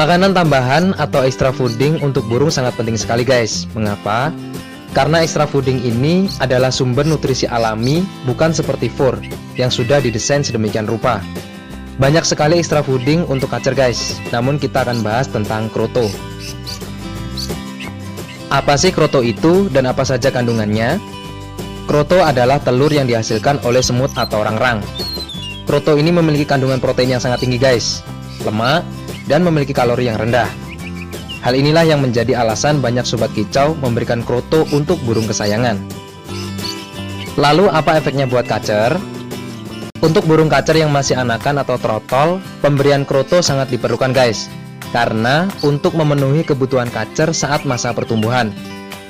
Makanan tambahan atau extra fooding untuk burung sangat penting sekali guys. Mengapa? Karena extra fooding ini adalah sumber nutrisi alami bukan seperti fur yang sudah didesain sedemikian rupa. Banyak sekali extra fooding untuk kacer guys, namun kita akan bahas tentang kroto. Apa sih kroto itu dan apa saja kandungannya? Kroto adalah telur yang dihasilkan oleh semut atau orang-rang. Kroto ini memiliki kandungan protein yang sangat tinggi guys, lemak, dan memiliki kalori yang rendah. Hal inilah yang menjadi alasan banyak sobat kicau memberikan kroto untuk burung kesayangan. Lalu apa efeknya buat kacer? Untuk burung kacer yang masih anakan atau trotol, pemberian kroto sangat diperlukan guys karena untuk memenuhi kebutuhan kacer saat masa pertumbuhan,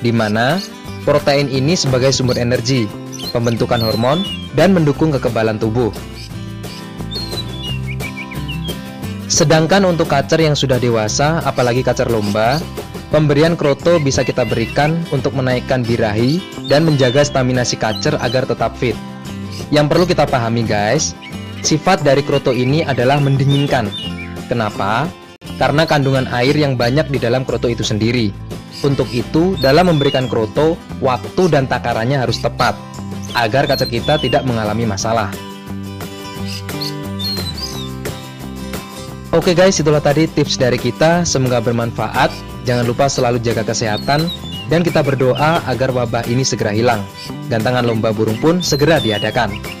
di mana protein ini sebagai sumber energi, pembentukan hormon, dan mendukung kekebalan tubuh. Sedangkan untuk kacer yang sudah dewasa, apalagi kacer lomba, pemberian kroto bisa kita berikan untuk menaikkan birahi dan menjaga stamina si kacer agar tetap fit. Yang perlu kita pahami guys, sifat dari kroto ini adalah mendinginkan. Kenapa? karena kandungan air yang banyak di dalam kroto itu sendiri. Untuk itu, dalam memberikan kroto, waktu dan takarannya harus tepat, agar kaca kita tidak mengalami masalah. Oke guys, itulah tadi tips dari kita, semoga bermanfaat. Jangan lupa selalu jaga kesehatan, dan kita berdoa agar wabah ini segera hilang. Gantangan lomba burung pun segera diadakan.